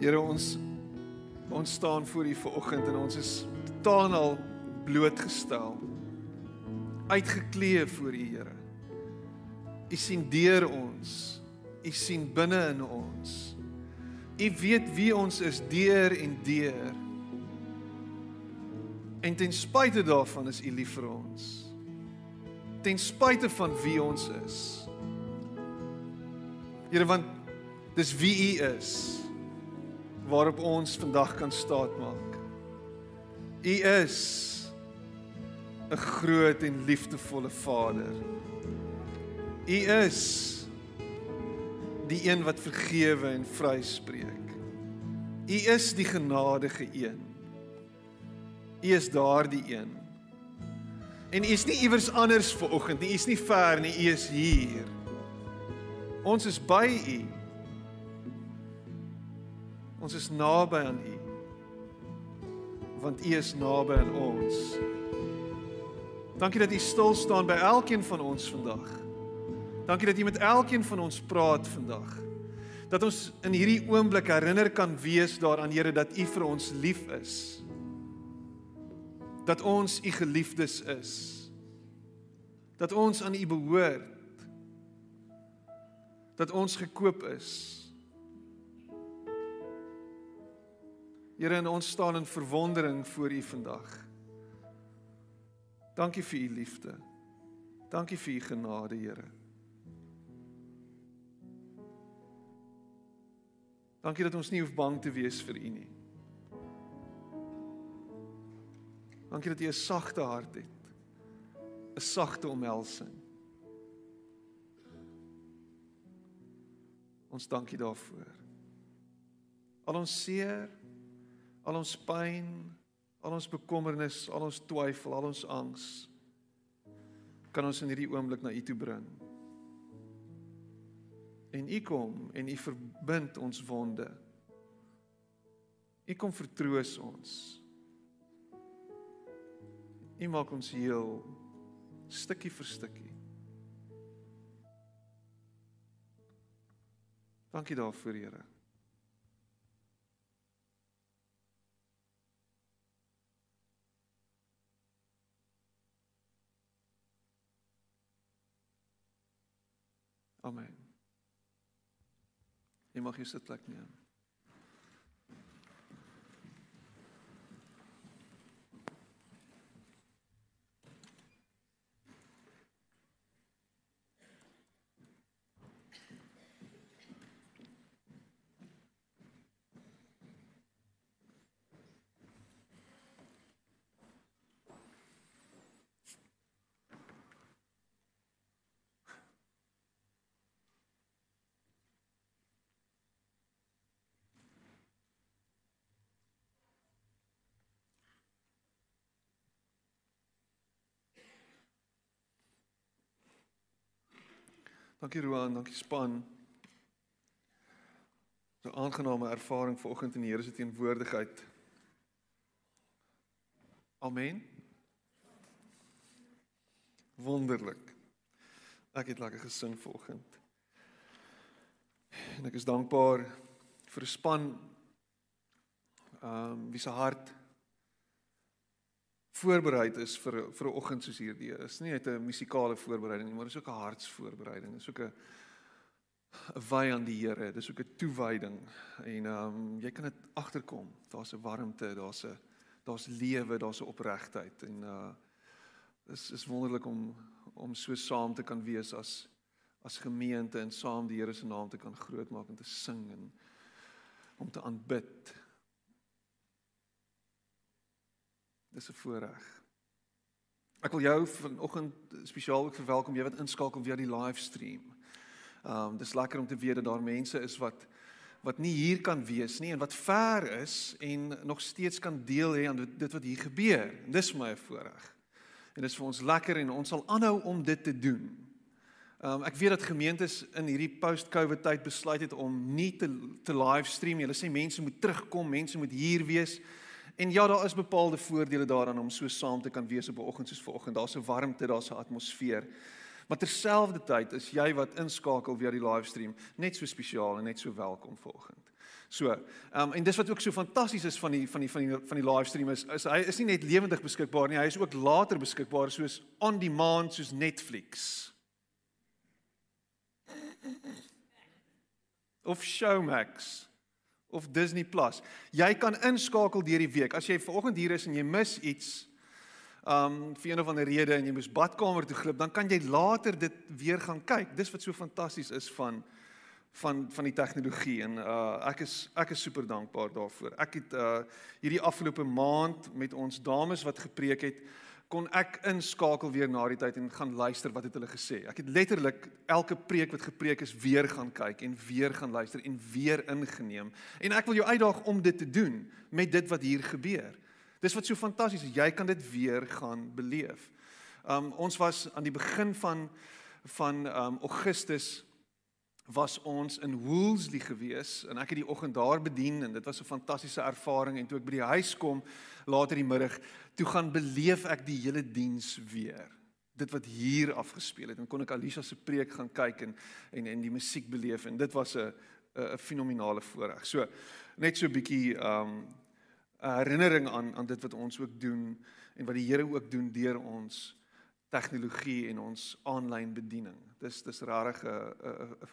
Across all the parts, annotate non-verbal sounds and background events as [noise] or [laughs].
Here ons ons staan voor U vanoggend en ons is totaal al blootgestel. Uitgeklee voor U Here. U sien deur ons. U sien binne in ons. U weet wie ons is deur en deur. En ten spyte daarvan is U lief vir ons. Ten spyte van wie ons is. Here want dis wie U is waarop ons vandag kan staatmaak. U is 'n groot en liefdevolle Vader. U is die een wat vergewe en vryspreek. U is die genadige een. U is daardie een. En u is nie iewers anders ver oggend nie. U is nie ver nie. U is hier. Ons is by u. Ons is naby aan U. Want U is naby aan ons. Dankie dat U stil staan by elkeen van ons vandag. Dankie dat U met elkeen van ons praat vandag. Dat ons in hierdie oomblik herinner kan wees daaraan Here dat U vir ons lief is. Dat ons U geliefdes is. Dat ons aan U behoort. Dat ons gekoop is. Here en ons staan in verwondering voor U vandag. Dankie vir U liefde. Dankie vir U genade, Here. Dankie dat ons nie hoef bang te wees vir U nie. Dankie dat U 'n sagte hart het. 'n Sagte omhelsing. Ons dankie daarvoor. Al ons seer al ons pyn, al ons bekommernis, al ons twyfel, al ons angs kan ons in hierdie oomblik na U toe bring. En U kom en U verbind ons wonde. U kom vertroos ons. U maak ons heel stukkie vir stukkie. Dankie daarvoor, Here. Amen. Jy mag jou sitplek neem. Dankie Roan, dankie span. 'n Aangename ervaring vanoggend in die Here se teenwoordigheid. Amen. Wonderlik. Ek het lekker gesing vanoggend. En ek is dankbaar vir 'n span ehm um, wie se hart voorbereid is vir vir 'n oggend soos hierdie is. Nie net 'n musikale voorbereiding nie, maar dis ook 'n hartsvoorbereiding. Dis ook 'n 'n wy aan die Here. Dis ook 'n toewyding. En ehm um, jy kan dit agterkom. Daar's 'n warmte, daar's 'n daar's lewe, daar's 'n opregtheid en uh dis is wonderlik om om so saam te kan wees as as gemeente en saam die Here se naam te kan grootmaak en te sing en om te aanbid Dis 'n voorreg. Ek wil jou vanoggend spesiaal ook verwelkom jy wat inskakel via die livestream. Um dis lekker om te weet dat daar mense is wat wat nie hier kan wees nie en wat ver is en nog steeds kan deel hê aan dit, dit wat hier gebeur. En dis my voorreg. En dit is vir ons lekker en ons sal aanhou om dit te doen. Um ek weet dat gemeentes in hierdie post-COVID tyd besluit het om nie te te livestream nie. Hulle sê mense moet terugkom, mense moet hier wees. En ja, daar is bepaalde voordele daaraan om so saam te kan wees op 'n oggend soos vanoggend. Daar's 'n warmte, daar's 'n atmosfeer. Maar terselfdertyd is jy wat inskakel via die livestream net so spesiaal en net so welkom vanoggend. So, ehm um, en dis wat ook so fantasties is van die van die van die van die livestream is, is hy is nie net lewendig beskikbaar nie, hy is ook later beskikbaar soos on demand soos Netflix. Of Showmax of Disney Plus. Jy kan inskakel deur die week. As jy vanoggend hier is en jy mis iets, um vir een of ander rede en jy moes badkamer toe glip, dan kan jy later dit weer gaan kyk. Dis wat so fantasties is van van van die tegnologie en uh ek is ek is super dankbaar daarvoor. Ek het uh hierdie afgelope maand met ons dames wat gepreek het, kon ek inskakel weer na die tyd en gaan luister wat het hulle gesê. Ek het letterlik elke preek wat gepreek is weer gaan kyk en weer gaan luister en weer ingeneem. En ek wil jou uitdaag om dit te doen met dit wat hier gebeur. Dis wat so fantasties is. Jy kan dit weer gaan beleef. Um ons was aan die begin van van um Augustus was ons in Woolsley gewees en ek het die oggend daar bedien en dit was 'n fantastiese ervaring en toe ek by die huis kom later die middag toe gaan beleef ek die hele diens weer dit wat hier afgespeel het en kon ek Alisa se preek gaan kyk en en en die musiek beleef en dit was 'n 'n fenominale voorreg. So net so 'n bietjie um herinnering aan aan dit wat ons ook doen en wat die Here ook doen deur ons tegnologie en ons aanlyn bediening. Dis dis 'n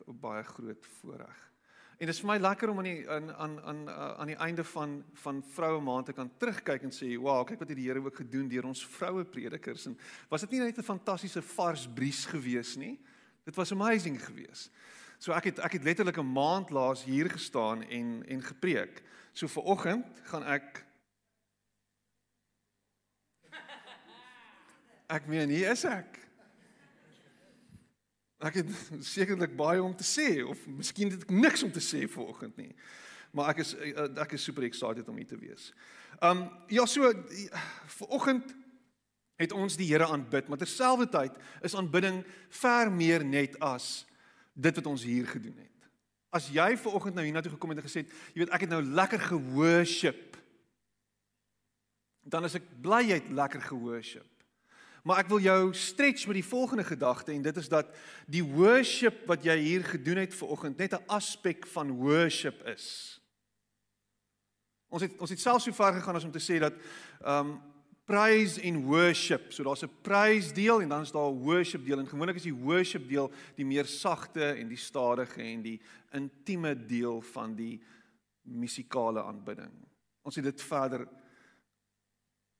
'n baie groot voorreg. En dit is vir my lekker om aan die aan aan aan aan die einde van van vroue maand te kan terugkyk en sê, "Wow, kyk wat het die Here ook gedoen deur ons vroue predikers." En was dit nie net 'n fantastiese vars bries gewees nie? Dit was amazing gewees. So ek het ek het letterlik 'n maand laas hier gestaan en en gepreek. So vir oggend gaan ek Ek meen, hier is ek. Ek het sekerlik baie om te sê of miskien het ek niks om te sê vanoggend nie. Maar ek is eh, ek is super excited om hier te wees. Um ja, so vanoggend het ons die Here aanbid, maar terselfdertyd is aanbidding ver meer net as dit wat ons hier gedoen het. As jy vanoggend nou hiernatoe gekom het en gesê het, jy weet ek het nou lekker geworship. Dan is ek bly jy het lekker geworship. Maar ek wil jou stretch met die volgende gedagte en dit is dat die worship wat jy hier gedoen het vanoggend net 'n aspek van worship is. Ons het ons het selfs so ver gegaan as om te sê dat um praise en worship, so daar's 'n praise deel en dan is daar 'n worship deel en gewoonlik is die worship deel die meer sagte en die stadige en die intieme deel van die musikale aanbidding. Ons het dit verder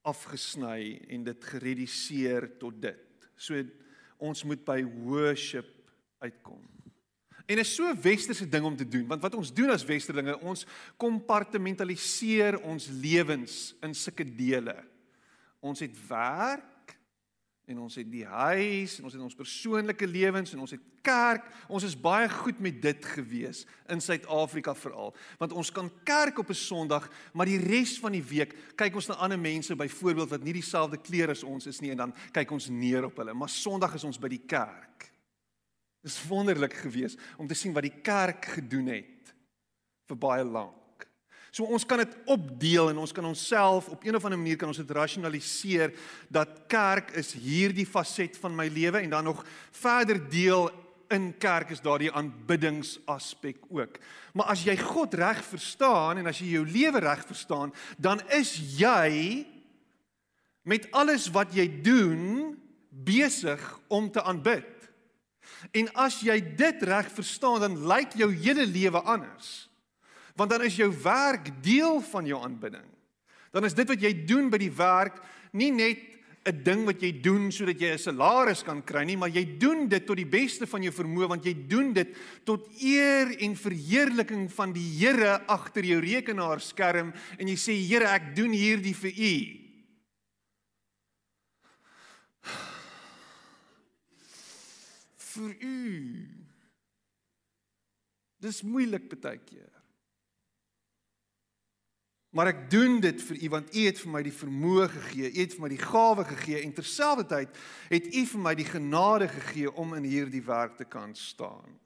afgesny en dit gereduseer tot dit. So ons moet by worship uitkom. En is so westerse ding om te doen, want wat ons doen as westerlinge, ons kompartmentaliseer ons lewens in sulke dele. Ons het werk, en ons het die huis en ons het ons persoonlike lewens en ons het kerk. Ons is baie goed met dit gewees in Suid-Afrika veral. Want ons kan kerk op 'n Sondag, maar die res van die week kyk ons na ander mense byvoorbeeld wat nie dieselfde klere as ons is nie en dan kyk ons neer op hulle. Maar Sondag is ons by die kerk. Dit is wonderlik gewees om te sien wat die kerk gedoen het vir baie lank. So ons kan dit opdeel en ons kan onsself op een of ander manier kan ons dit rasionaliseer dat kerk is hierdie faset van my lewe en dan nog verder deel in kerk is daardie aanbiddingsaspek ook. Maar as jy God reg verstaan en as jy jou lewe reg verstaan, dan is jy met alles wat jy doen besig om te aanbid. En as jy dit reg verstaan, dan lyk jou hele lewe anders want dan is jou werk deel van jou aanbidding. Dan is dit wat jy doen by die werk nie net 'n ding wat jy doen sodat jy 'n salaris kan kry nie, maar jy doen dit tot die beste van jou vermoë want jy doen dit tot eer en verheerliking van die Here agter jou rekenaarskerm en jy sê Here, ek doen hierdie vir U. vir U. Dis moeilik baie keer. Maar ek doen dit vir u want u het vir my die vermoë gegee, u het vir my die gawe gegee en terselfdertyd het u vir my die genade gegee om in hierdie werk te kan staan.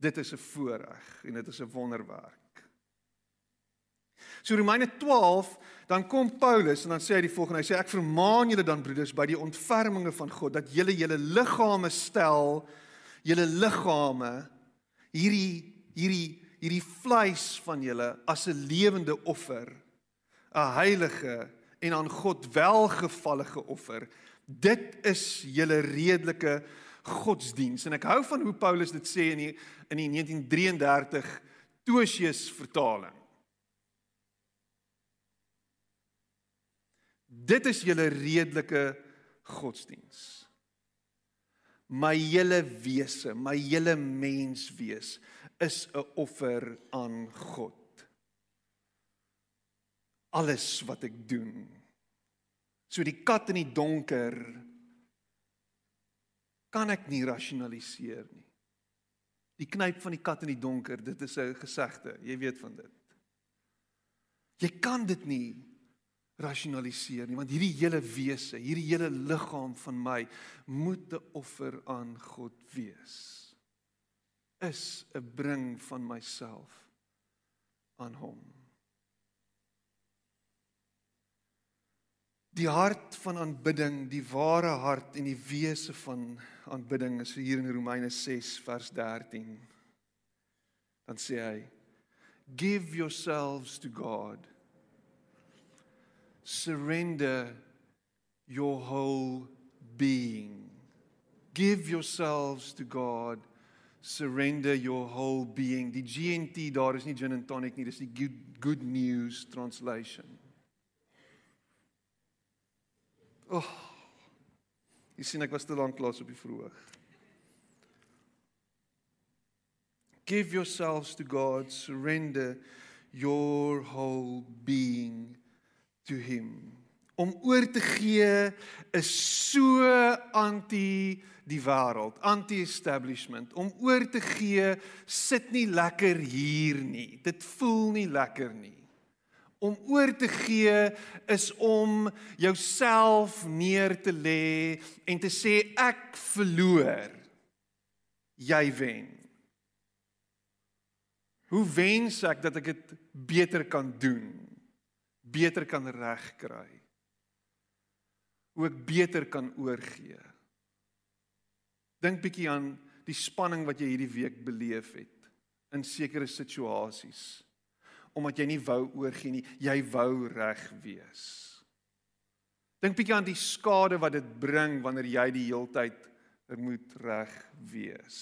Dit is 'n voorreg en dit is 'n wonderwerk. So Romeine 12, dan kom Paulus en dan sê hy die volgende, hy sê ek vermaan julle dan broeders by die ontferminge van God dat julle julle liggame stel, julle liggame hierdie hierdie hierdie vleis van julle as 'n lewende offer, 'n heilige en aan God welgevallige offer. Dit is julle redelike godsdiens. En ek hou van hoe Paulus dit sê in die in die 1933 Tosius vertaling. Dit is julle redelike godsdiens my hele wese, my hele menswees is 'n offer aan God. Alles wat ek doen. So die kat in die donker kan ek nie rasionaliseer nie. Die knyp van die kat in die donker, dit is 'n gesegde, jy weet van dit. Jy kan dit nie rasionaliseer nie want hierdie hele wese, hierdie hele liggaam van my moet 'n offer aan God wees. Is 'n bring van myself aan hom. Die hart van aanbidding, die ware hart en die wese van aanbidding is hier in Romeine 6 vers 13. Dan sê hy: Give yourselves to God surrender your whole being. Give yourselves to God. Surrender your whole being. Die GNT daar is nie gin and tonic nie, dis die good, good news translation. Oh. Jy sien ek was te lank klas op die verhoog. Give yourselves to God, surrender your whole being to him. Om oor te gee is so anti die wêreld, anti-establishment. Om oor te gee sit nie lekker hier nie. Dit voel nie lekker nie. Om oor te gee is om jouself neer te lê en te sê ek verloor. Jy wen. Hoe wens ek dat ek dit beter kan doen? Beter kan regkry. Ook beter kan oorgee. Dink bietjie aan die spanning wat jy hierdie week beleef het in sekere situasies. Omdat jy nie wou oorgee nie, jy wou reg wees. Dink bietjie aan die skade wat dit bring wanneer jy die heeltyd er moet reg wees.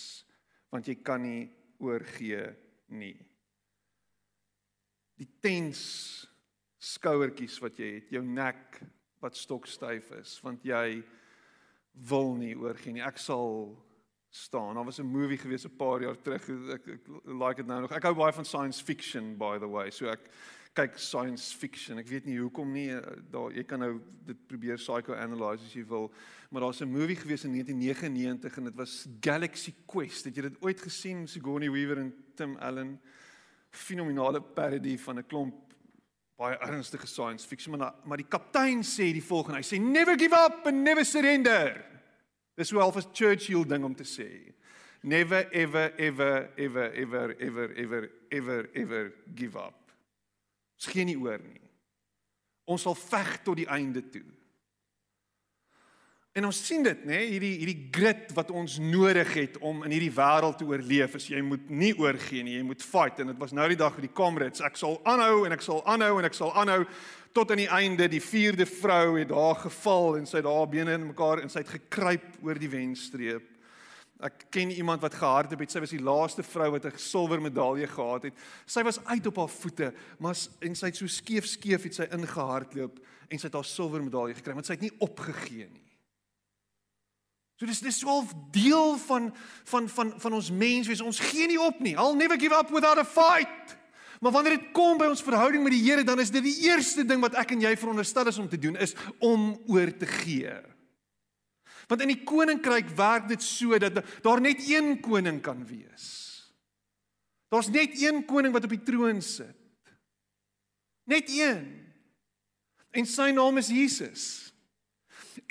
Want jy kan nie oorgee nie. Die tens skouertjies wat jy het, jou nek wat stokstyf is, want jy wil nie oorgee nie. Ek sal staan. Daar was 'n movie gewees 'n paar jaar terug. Ek, ek like dit nou nog. Ek hou baie van science fiction by the way. So ek kyk science fiction. Ek weet nie hoekom nie. Eh, daar jy kan nou dit probeer psychoanalyse as jy wil. Maar daar's 'n movie gewees in 1999 en dit was Galaxy Quest. Het jy dit ooit gesien? Sigourney Weaver en Tim Allen. Fenominale parody van 'n klomp baie ernstige science fiction maar maar die kaptein sê die volgende hy sê never give up and never surrender. Dis wel 'n Churchill ding om te sê. Never ever ever ever ever ever ever ever ever give up. Ons gee nie oor nie. Ons sal veg tot die einde toe En ons sien dit, nê, hierdie hierdie grit wat ons nodig het om in hierdie wêreld te oorleef. As jy moet nie oorgee nie, jy moet fight en dit was nou die dag vir die comrades. Ek sal aanhou en ek sal aanhou en ek sal aanhou tot aan die einde. Die vierde vrou het daar geval en sy het haar bene in mekaar en sy het gekruip oor die wenstreep. Ek ken iemand wat gehardloop het. Sy was die laaste vrou wat 'n silwer medalje gehad het. Sy was uit op haar voete, maar en sy het so skeef skeef het sy ingehardloop en sy het haar silwer medalje gekry, want sy het nie opgegee nie. So dis dis swaalf deel van van van van ons menswees. Ons gee nie op nie. I'll never give up without a fight. Maar wanneer dit kom by ons verhouding met die Here, dan is dit die eerste ding wat ek en jy veronderstel is om te doen is om oor te gee. Want in die koninkryk werk dit so dat daar net een koning kan wees. Daar's net een koning wat op die troon sit. Net een. En sy naam is Jesus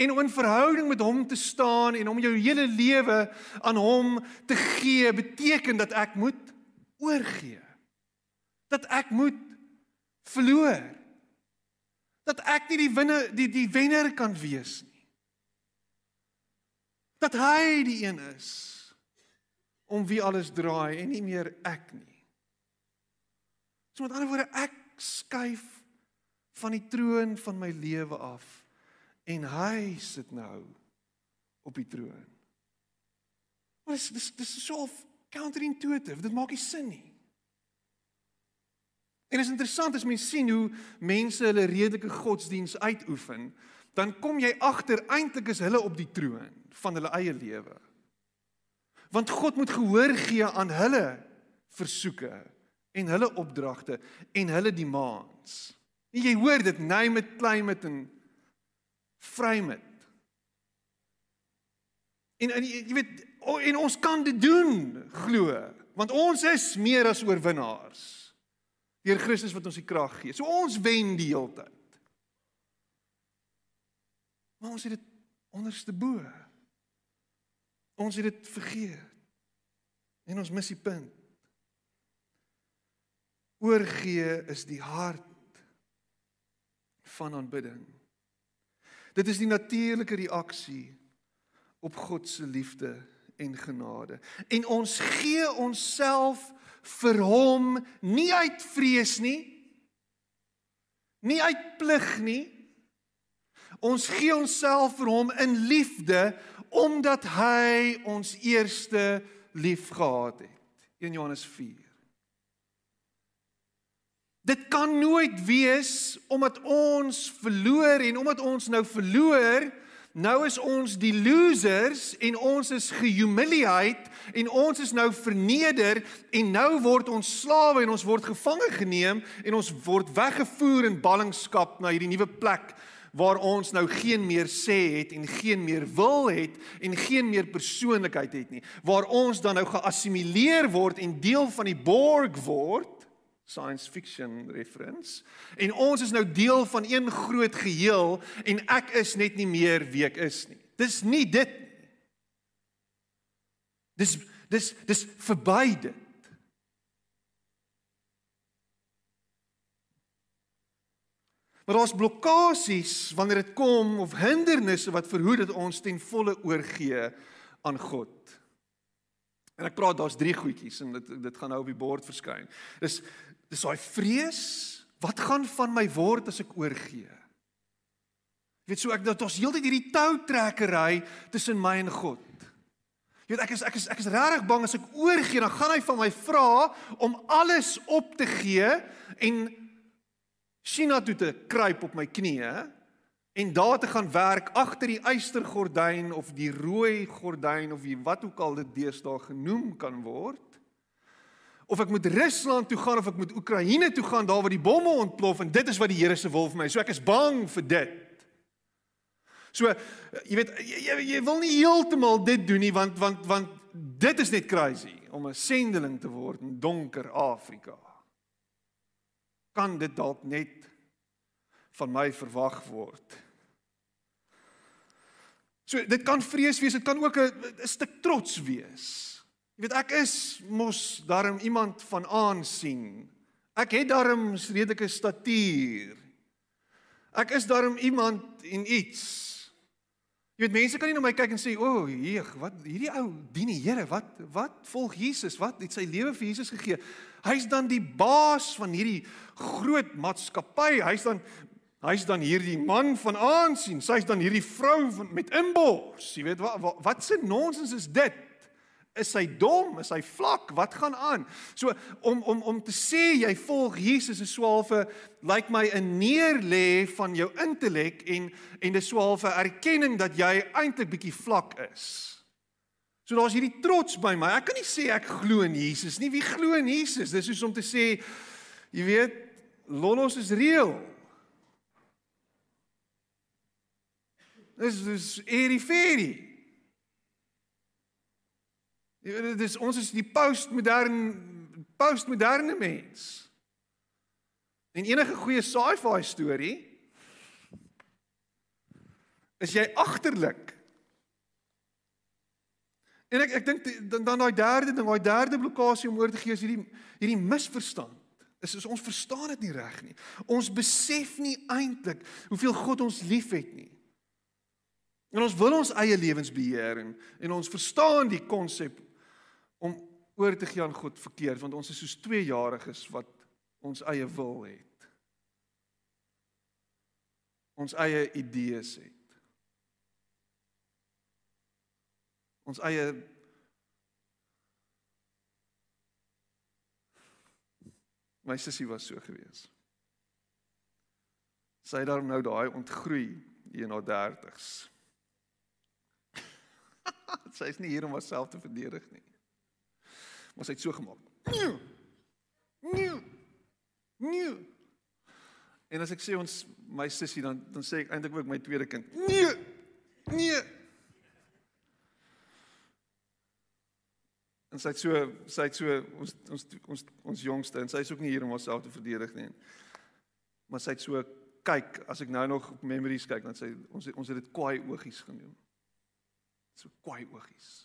en om in verhouding met hom te staan en om jou hele lewe aan hom te gee beteken dat ek moet oorgee. Dat ek moet verloor. Dat ek nie die wenner die die wenner kan wees nie. Dat hy die een is om wie alles draai en nie meer ek nie. So met ander woorde, ek skuif van die troon van my lewe af en hy sit nou op die troon. Maar dis dis dis so counterintuitive. Dit maak nie sin nie. En is interessant as mens sien hoe mense hulle redelike godsdiens uitoefen, dan kom jy agter eintlik is hulle op die troon van hulle eie lewe. Want God moet gehoor gee aan hulle versoeke en hulle opdragte en hulle demands. En jy hoor dit name it, claim it en frame it. En, en jy weet en ons kan dit doen, glo, want ons is meer as oorwinnaars deur Christus wat ons die krag gee. So ons wen die hele tyd. Maar ons het dit onderste bo. Ons het dit vergeet. En ons mis die punt. Oorgee is die hart van aanbidding. Dit is die natuurlike reaksie op God se liefde en genade. En ons gee onsself vir hom nie uit vrees nie. Nie uit plig nie. Ons gee onsself vir hom in liefde omdat hy ons eerste liefgehad het. 1 Johannes 4. Dit kan nooit wees omdat ons verloor en omdat ons nou verloor Nou is ons die losers en ons is gehumiliate en ons is nou verneder en nou word ons slawe en ons word gevange geneem en ons word weggevoer in ballingskap na hierdie nuwe plek waar ons nou geen meer sê het en geen meer wil het en geen meer persoonlikheid het nie. Waar ons dan nou geassimileer word en deel van die borg word science fiction reference en ons is nou deel van een groot geheel en ek is net nie meer wie ek is nie. Dis nie dit nie. Dis dis dis verby dit. Maar ons blokkades wanneer dit kom of hindernisse wat verhoed dat ons ten volle oorgee aan God. En ek praat daar's drie goedjies en dit dit gaan nou op die bord verskyn. Dis Dis daai vrees, wat gaan van my word as ek oorgee? Jy weet so ek dat ons heeltyd hierdie toutrekkery tussen my en God. Jy weet ek is ek is ek is regtig bang as ek oorgee, dan gaan hy van my vra om alles op te gee en China toe te kruip op my knieë en daar te gaan werk agter die eystergordyn of die rooi gordyn of wat ook al dit deesdae genoem kan word of ek moet Rusland toe gaan of ek moet Oekraïne toe gaan daar waar die bomme ontplof en dit is wat die Here se wil vir my. So ek is bang vir dit. So jy weet jy, jy wil nie heeltemal dit doen nie want want want dit is net crazy om 'n sendeling te word in donker Afrika. Kan dit dalk net van my verwag word? So dit kan vrees wees, dit kan ook 'n stuk trots wees. Jy weet ek is mos darm iemand van aansien. Ek het darm redelike statuur. Ek is darm iemand en iets. Jy weet mense kan nie na my kyk en sê, "O, oh, hier, wat hierdie ou dien die Here, wat wat volg Jesus, wat het sy lewe vir Jesus gegee." Hy's dan die baas van hierdie groot maatskappy. Hy's dan hy's dan hierdie man van aansien. Sy's dan hierdie vrou van met inbors. Jy weet wat wat, wat se nonsens is dit? Is hy dom? Is hy vlak? Wat gaan aan? So om om om te sê jy volg Jesus is swaalfe lyk like my 'n neerlê van jou intellek en en dis swaalfe erkenning dat jy eintlik bietjie vlak is. So daar's hierdie trots by my. Ek kan nie sê ek glo in Jesus nie. Wie glo in Jesus? Dis soos om te sê jy weet lolos is reël. Dis dis eriferie. Dit is ons is die postmodern postmoderne mens. En enige goeie sci-fi storie is jy agterlik. En ek ek dink dan daai derde ding, daai derde blokkade om oor te gee is hierdie hierdie misverstand. Is, is ons verstaan dit nie reg nie. Ons besef nie eintlik hoeveel God ons liefhet nie. En ons wil ons eie lewens beheer en en ons verstaan die konsep oor te gee aan God verkeerd want ons is soos tweejariges wat ons eie wil het. Ons eie idees het. Ons eie My sussie was so gewees. Sy het daar nou daai ontgroei hier na 30s. [laughs] sy is nie hier om haarself te verdedig nie. Maar sy het so gemaak. Nee. Nee. Nee. En as ek sê ons my sussie dan dan sê ek eintlik ook my tweede kind. Nee. Nee. En sy het so sy het so ons ons ons ons jongste en sy is ook nie hier om haarself te verdedig nie. Maar sy het so kyk as ek nou nog op memories kyk dan sê ons ons het dit kwaai oogies genoem. So kwaai oogies.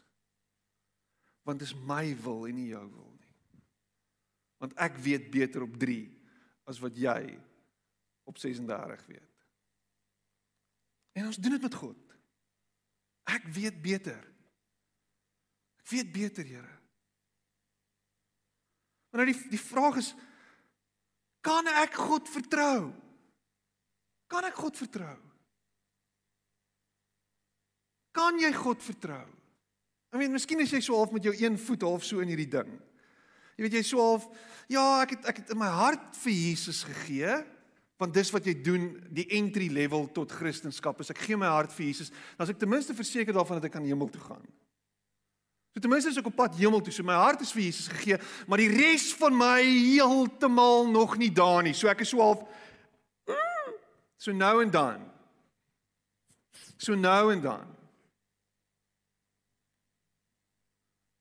Want dit is my wil en nie jou wil nie. Want ek weet beter op 3 as wat jy op 36 weet. En ons doen dit met God. Ek weet beter. Ek weet beter, Here. Maar nou die die vraag is kan ek God vertrou? Kan ek God vertrou? Kan jy God vertrou? Ek meen, miskien is jy so half met jou een voet half so in hierdie ding. Jy weet jy so half, ja, ek het ek het in my hart vir Jesus gegee, want dis wat jy doen, die entry level tot Christendom is ek gee my hart vir Jesus. Dan as ek ten minste verseker daarvan dat ek aan hemel toe gaan. So ten minste is ek op pad hemel toe. So my hart is vir Jesus gegee, maar die res van my heeltemal nog nie daar nie. So ek is so half so nou en dan. So nou en dan.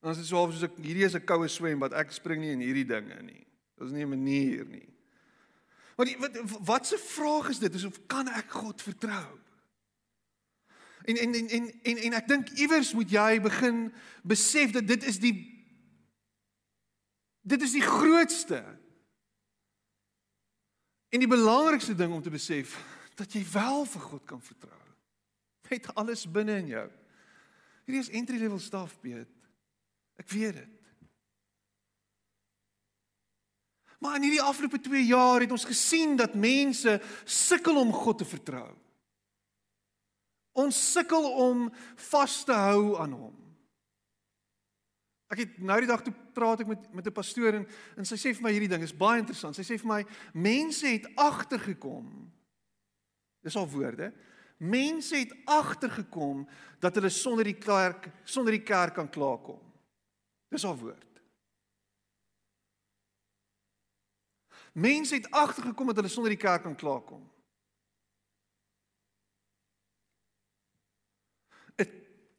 Ons is so half soos ek hierdie is 'n koue swembad. Ek spring nie in hierdie dinge nie. Dit is nie 'n manier nie. Maar die, wat wat se vraag is dit? Is of kan ek God vertrou? En en en en en, en ek dink iewers moet jy begin besef dat dit is die dit is die grootste en die belangrikste ding om te besef dat jy wel vir God kan vertrou. Met alles binne in jou. Hierdie is entry level staf, Piet. Ek weet dit. Maar in hierdie afgelope 2 jaar het ons gesien dat mense sukkel om God te vertrou. Ons sukkel om vas te hou aan hom. Ek het nou die dag toe praat ek met met 'n pastoor en en sy sê vir my hierdie ding is baie interessant. Sy sê vir my mense het agtergekom. Dis al woorde. Mense het agtergekom dat hulle sonder die kerk sonder die kerk kan klaarkom. Dis al woord. Mense het agtergekom dat hulle sonder die kerk kan klaarkom.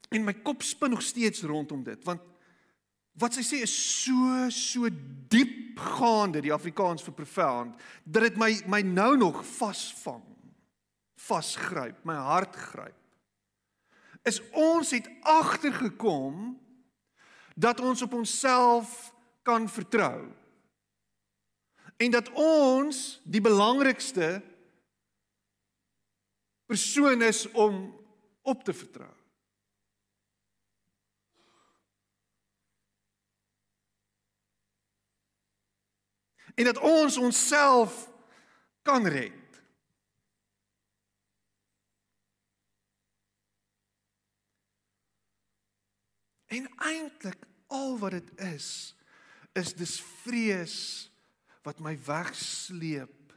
En my kop spin nog steeds rondom dit want wat sy sê is so so diep gaande die Afrikaans vir profound dat dit my my nou nog vasvang vasgryp my hart gryp is ons het agtergekom dat ons op onsself kan vertrou en dat ons die belangrikste persoon is om op te vertrou en dat ons onsself kan red. En eintlik al wat dit is is dis vrees wat my wegsleep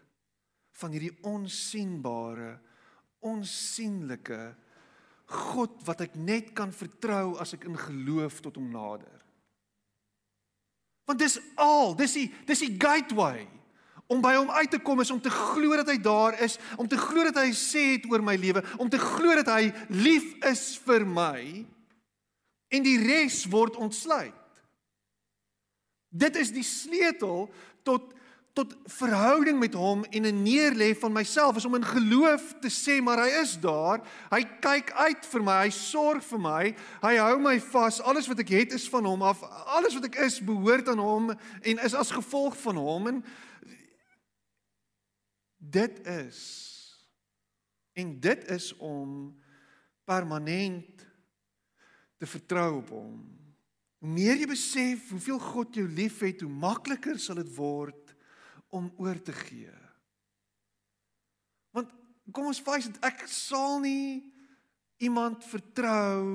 van hierdie onsigbare onsigbare God wat ek net kan vertrou as ek in geloof tot hom nader. Want dis al, dis die dis die gateway om by hom uit te kom is om te glo dat hy daar is, om te glo dat hy sê het oor my lewe, om te glo dat hy lief is vir my en die res word ontsluit. Dit is die sleutel tot tot verhouding met hom en 'n neerlê van myself is om in geloof te sê maar hy is daar. Hy kyk uit vir my, hy sorg vir my. Hy hou my vas. Alles wat ek het is van hom af. Alles wat ek is behoort aan hom en is as gevolg van hom en dit is en dit is om permanent te vertrou op hom. Hoe meer jy besef hoeveel God jou liefhet, hoe makliker sal dit word om oor te gee. Want kom ons face dit, ek sal nie iemand vertrou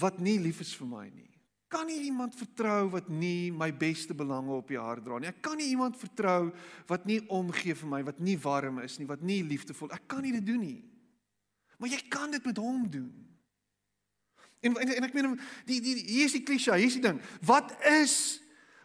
wat nie lief is vir my nie. Kan nie iemand vertrou wat nie my beste belange op die hart dra nie. Ek kan nie iemand vertrou wat nie omgee vir my, wat nie warm is nie, wat nie liefdevol. Ek kan nie dit doen nie. Maar jy kan dit met hom doen. En en, en ek meen die die hier is die klise, hier is die ding. Wat is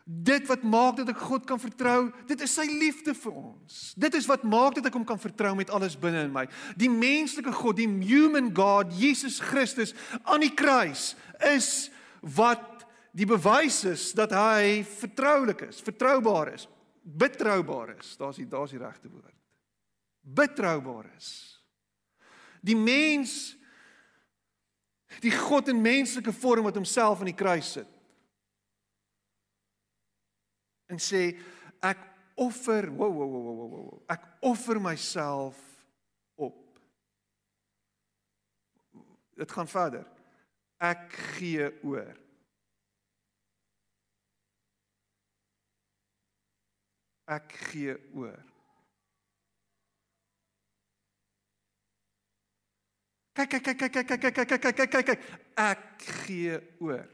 dit wat maak dat ek God kan vertrou? Dit is sy liefde vir ons. Dit is wat maak dat ek hom kan vertrou met alles binne in my. Die menslike God, die human God, Jesus Christus aan die kruis is wat die bewys is dat hy vertroulik is, vertroubaar is, betroubaar is. Daar's die daar's die regte woord. Betroubaar is. Die mens die God in menslike vorm wat homself aan die kruis sit. En sê ek offer, wow wow wow wow wow. Ek offer myself op. Dit gaan verder. Ek gee oor. ek gee oor. Kyk kyk kyk kyk kyk kyk kyk kyk kyk kyk kyk ek gee oor.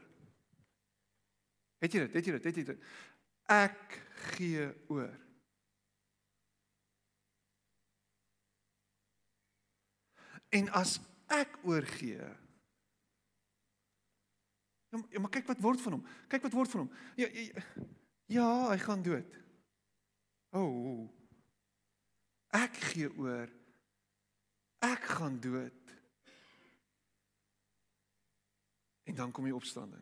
Het jy dit? Het jy dit? Het jy dit? Ek gee oor. En as ek oorgee Ja, maar kyk wat word van hom. Kyk wat word van hom. Ja, ja, ja hy gaan dood. O. Oh, ek gee oor. Ek gaan dood. En dan kom die opstanding.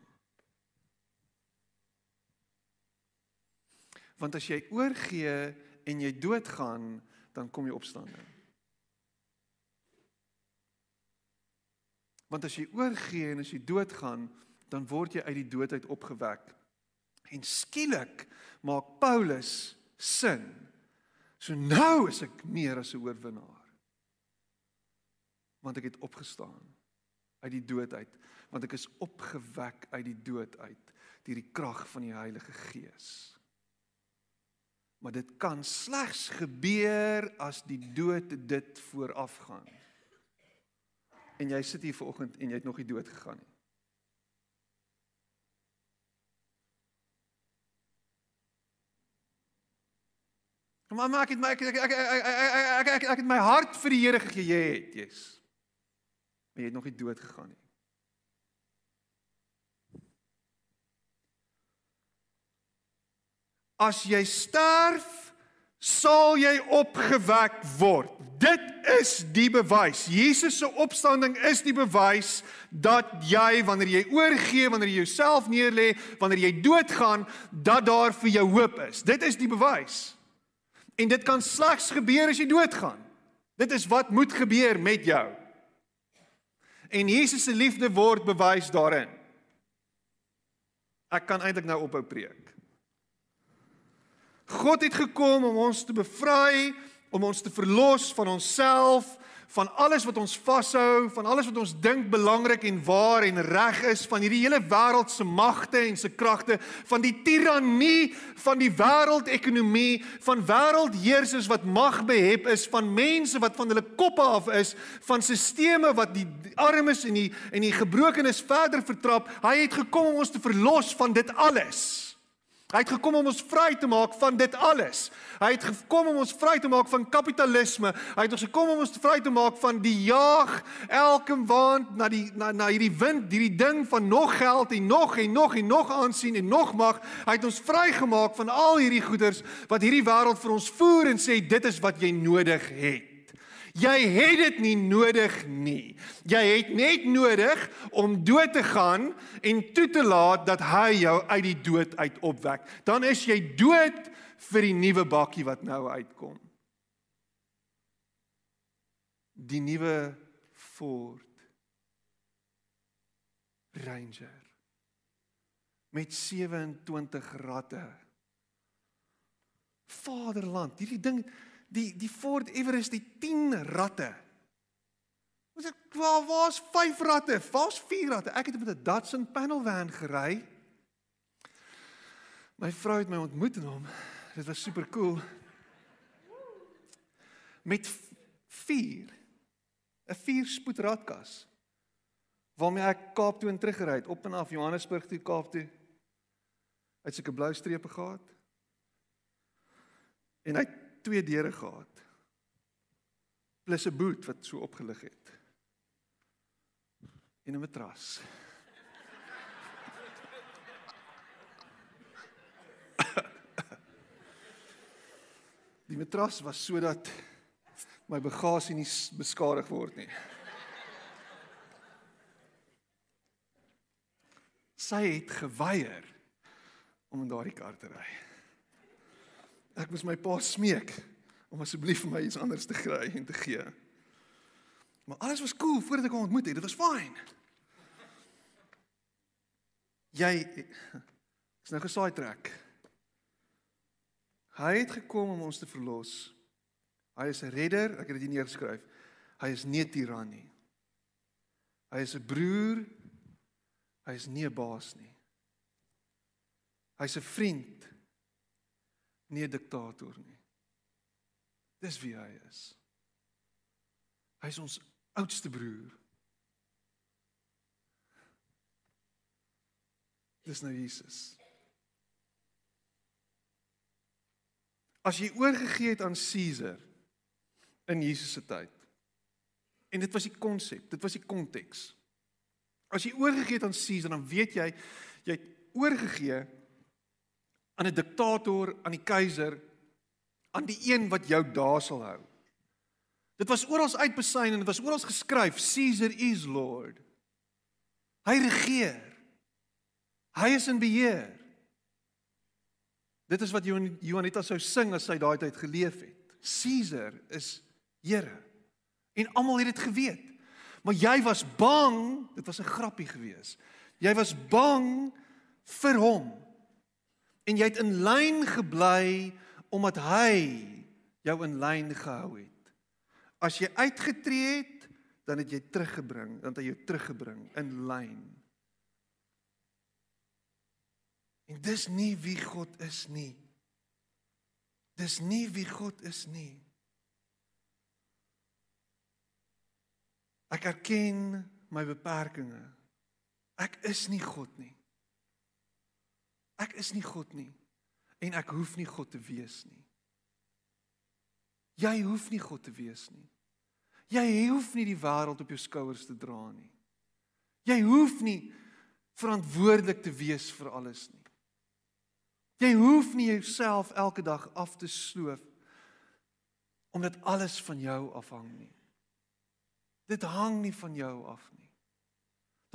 Want as jy oorgee en jy doodgaan, dan kom die opstanding. Want as jy oorgee en as jy doodgaan, dan word jy uit die dood uit opgewek. En skielik maak Paulus sin. So nou is ek meer as 'n oorwinnaar. Want ek het opgestaan uit die dood uit, want ek is opgewek uit die dood uit deur die krag van die Heilige Gees. Maar dit kan slegs gebeur as die dood dit voorafgaan. En jy sit hier vanoggend en jy het nog nie dood gegaan nie. Maar maar ek het my ek ek ek ek ek ek ek het my hart vir die Here gegee, jy het, Jesus. Maar jy het nog nie dood gegaan nie. As jy sterf, sal jy opgewek word. Dit is die bewys. Jesus se opstanding is die bewys dat jy wanneer jy oorgee, wanneer jy jouself neerlê, wanneer jy doodgaan, dat daar vir jou hoop is. Dit is die bewys. En dit kan slegs gebeur as jy doodgaan. Dit is wat moet gebeur met jou. En Jesus se liefde word bewys daarin. Ek kan eintlik nou ophou preek. God het gekom om ons te bevry, om ons te verlos van onsself, van alles wat ons vashou, van alles wat ons dink belangrik en waar en reg is, van hierdie hele wêreld se magte en se kragte, van die tirannie van die wêreldekonomie, van wêreldheersers wat mag behep is, van mense wat van hulle koppe af is, van stelsels wat die armes en die en die gebrokenes verder vertrap. Hy het gekom om ons te verlos van dit alles. Hy het gekom om ons vry te maak van dit alles. Hy het gekom om ons vry te maak van kapitalisme. Hy het ons gekom om ons vry te maak van die jaag elke waand na die na na hierdie wind, hierdie ding van nog geld en nog en nog en nog aansien en nog mag. Hy het ons vrygemaak van al hierdie goeders wat hierdie wêreld vir ons voer en sê dit is wat jy nodig het. Jy het dit nie nodig nie. Jy het net nodig om dood te gaan en toe te laat dat hy jou uit die dood uit opwek. Dan is jy dood vir die nuwe bakkie wat nou uitkom. Die nuwe Ford Ranger met 27 ratte. Vaderland, hierdie ding die die Ford Everest die 10 ratte. Ons het waar waar's 5 ratte? Waar's 4 ratte? Ek het met 'n Datsun panel van gery. My vrou het my ontmoet in hom Dit was super cool. Met 4 'n 4 spoed radkas waarmee ek Kaap toe en terug gery het op en af Johannesburg toe Kaap toe. Hy het seker blou strepe gehad. En hy twee deure gehad. Plus 'n boot wat so opgelig het. En 'n matras. [laughs] Die matras was sodat my bagasie nie beskadig word nie. Sy het geweier om in daardie kar te ry. Ek moes my pa smeek om asseblief vir my iets anders te kry en te gee. Maar alles was cool voordat ek hom ontmoet het. Dit was fyn. Jy is nou gesaai trek. Hy het gekom om ons te verlos. Hy is 'n redder, ek het dit hier neergeskryf. Hy is nie 'n tiran nie. Hy is 'n broer. Hy is nie 'n baas nie. Hy's 'n vriend, nie 'n diktator nie. Dis wie hy is. Hy's ons oudste broer. Dis nou Jesus. As jy oorgegee het aan Caesar in Jesus se tyd. En dit was die konsep, dit was die konteks. As jy oorgegee het aan Caesar, dan weet jy jy het oorgegee aan 'n diktator, aan die keiser, aan die een wat jou daar sal hou. Dit was oral uitbesyn en dit was oral geskryf Caesar is Lord. Hy regeer. Hy is in beheer. Dit is wat Johanita sou sing as sy daai tyd geleef het. Caesar is Here. En almal het dit geweet. Maar jy was bang, dit was 'n grappie gewees. Jy was bang vir hom. En jy het in lyn gebly omdat hy jou in lyn gehou het. As jy uitgetree het, dan het jy teruggebring, dan het hy jou teruggebring in lyn. En dis nie wie God is nie. Dis nie wie God is nie. Ek erken my beperkings. Ek is nie God nie. Ek is nie God nie en ek hoef nie God te wees nie. Jy hoef nie God te wees nie. Jy hoef nie die wêreld op jou skouers te dra nie. Jy hoef nie verantwoordelik te wees vir alles nie. Jy hoef nie jouself elke dag af te sloof omdat alles van jou afhang nie. Dit hang nie van jou af nie.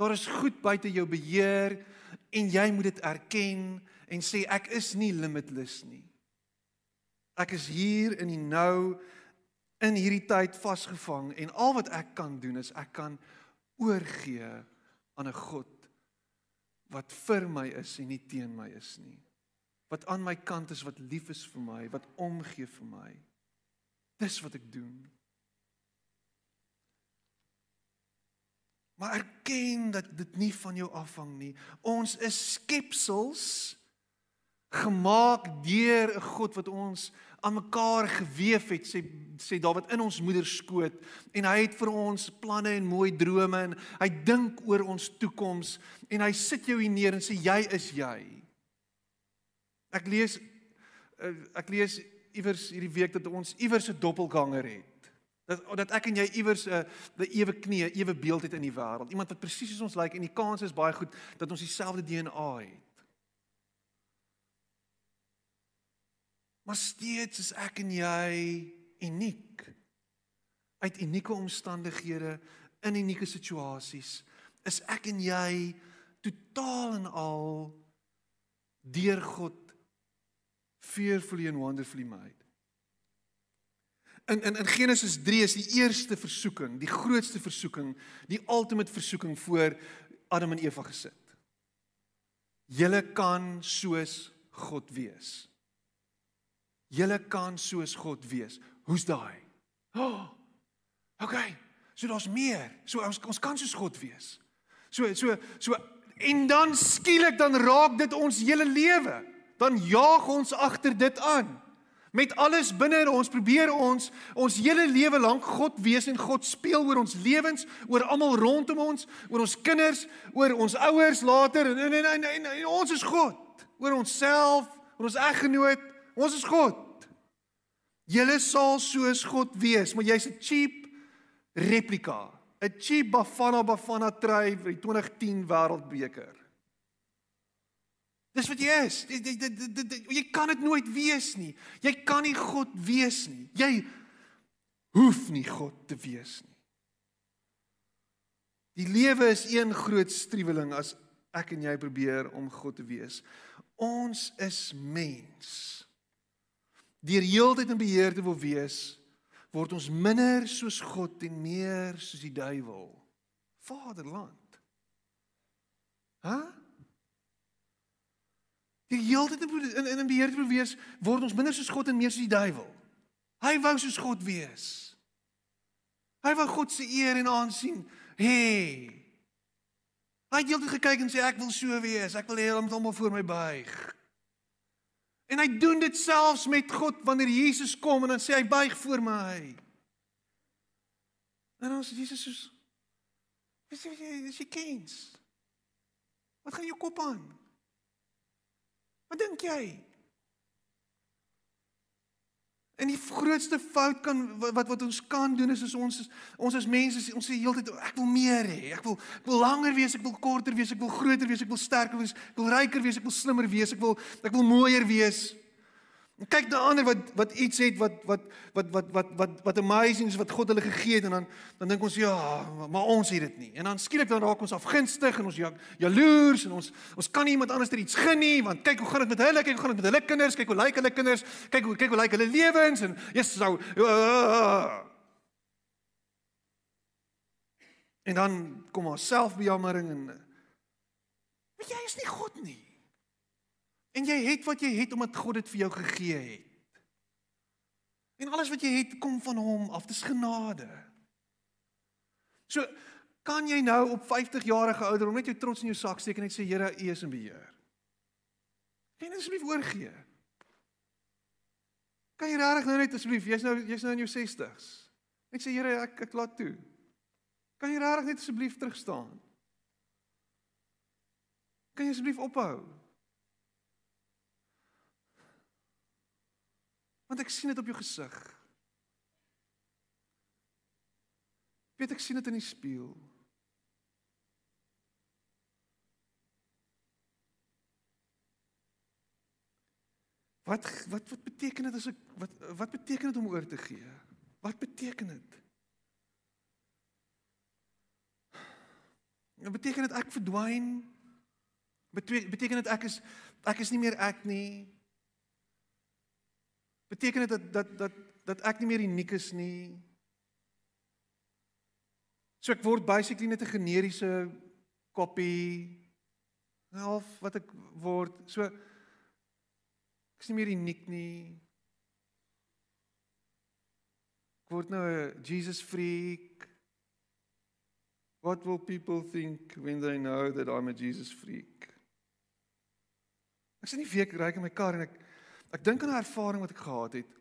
Daar is goed buite jou beheer en jy moet dit erken en sê ek is nie limitless nie. Ek is hier in die nou in hierdie tyd vasgevang en al wat ek kan doen is ek kan oorgee aan 'n God wat vir my is en nie teen my is nie wat aan my kant is wat lief is vir my, wat omgee vir my. Dis wat ek doen. Maar erken dat dit nie van jou afhang nie. Ons is skepsels gemaak deur 'n God wat ons aan mekaar gewewe het, sê sê Dawid in ons moeder skoot en hy het vir ons planne en mooi drome en hy dink oor ons toekoms en hy sit jou hier neer en sê jy is jy. Ek lees eh, ek lees iewers hierdie week dat ons iewers 'n doppelganger het. Dat dat ek en jy iewers 'n uh, 'n ewe knie, ewe beeld het in die wêreld. Iemand wat presies soos ons lyk like, en die kans is baie goed dat ons dieselfde DNA het. Maar steeds is ek en jy uniek. Uit unieke omstandighede in unieke situasies is ek en jy totaal en al deur God fearfully and wonderfully made. In in in Genesis 3 is die eerste versoeking, die grootste versoeking, die ultimate versoeking voor Adam en Eva gesit. Julle kan soos God wees. Julle kan soos God wees. Hoe's daai? Oh, okay. So daar's meer. So ons ons kan soos God wees. So so so en dan skielik dan raak dit ons hele lewe. dan jaag ons agter dit aan. Met alles binne ons probeer ons ons hele lewe lank God wees en God speel oor ons lewens, oor almal rondom ons, oor ons kinders, oor ons ouers later en en, en, en, en, en ons is God, oor onsself, oor ons eggenoot, ons is God. Julle sal soos God wees, maar jy's 'n cheap replika, 'n cheap Bafana Bafana trui vir die 2010 Wêreldbeker. Dis wat jy is. Jy, jy, jy, jy, jy kan dit nooit wees nie. Jy kan nie God wees nie. Jy hoef nie God te wees nie. Die lewe is een groot struweling as ek en jy probeer om God te wees. Ons is mens. Deur heeltyd in beheer te wil wees, word ons minder soos God en meer soos die duiwel. Vaderland. Hæ? Huh? Die heeltyd in in in beheer te wees word ons minder soos God en meer soos die duiwel. Hy wou soos God wees. Hy wou God se eer en aansien hê. Hy het heeltyd gekyk en sê ek wil so wees. Ek wil hê hulle moet almal voor my buig. En hy doen dit selfs met God wanneer Jesus kom en dan sê hy buig voor my. En sê Jesus soos Wat sê jy, dis jy kens? Wat gaan jou kop aan? Wat dink jy? En die grootste fout kan wat wat ons kan doen is, is ons is, ons as mense ons sê heeltyd ek wil meer hê. Ek wil ek wil langer wees, ek wil korter wees, ek wil groter wees, ek wil sterker wees, ek wil ryker wees, ek wil slimmer wees, ek wil ek wil mooier wees. Kyk na ander wat wat iets het wat wat wat wat wat wat wat amazing is wat God hulle gegee het en dan dan dink ons ja, maar ons het dit nie. En dan skielik dan raak ons afgunstig en ons ja, jaloers en ons ons kan nie iemand anders ter iets gun nie want kyk hoe gaan dit met hulle, kyk hoe gaan dit met hulle kinders, kyk hoe lyk hulle kinders, kyk hoe kyk hoe lyk hulle lewens en Jesus sou uh, En dan kom ons selfbejammering en weet jy is nie God nie. En jy het wat jy het omdat God dit vir jou gegee het. En alles wat jy het kom van hom af, dis genade. So kan jy nou op 50 jarige ouderdom net jou trots in jou sak steek en net sê Here, U is in beheer. Kan jy asseblief oorgee? Kan jy regtig nou net asseblief, jy's nou jy's nou in jou 60s. Net sê Here, ek ek laat toe. Kan jy regtig net asseblief terug staan? Kan jy asseblief ophou? Want ek sien dit op jou gesig. Weet ek sien dit in die spieël. Wat wat wat beteken dit as ek wat wat beteken dit om oor te gee? Wat beteken dit? Wat beteken dit ek verdwyn? Beteken dit ek is ek is nie meer ek nie? Beteken dit dat dat dat dat ek nie meer uniek is nie? So ek word basically net 'n generiese kopie half wat ek word. So ek is nie meer uniek nie. Ek word nou 'n Jesus freak. What will people think when they know that I'm a Jesus freak? Ek sien nie week ry ek in my kar en ek Ek dink aan 'n ervaring wat ek gehad het.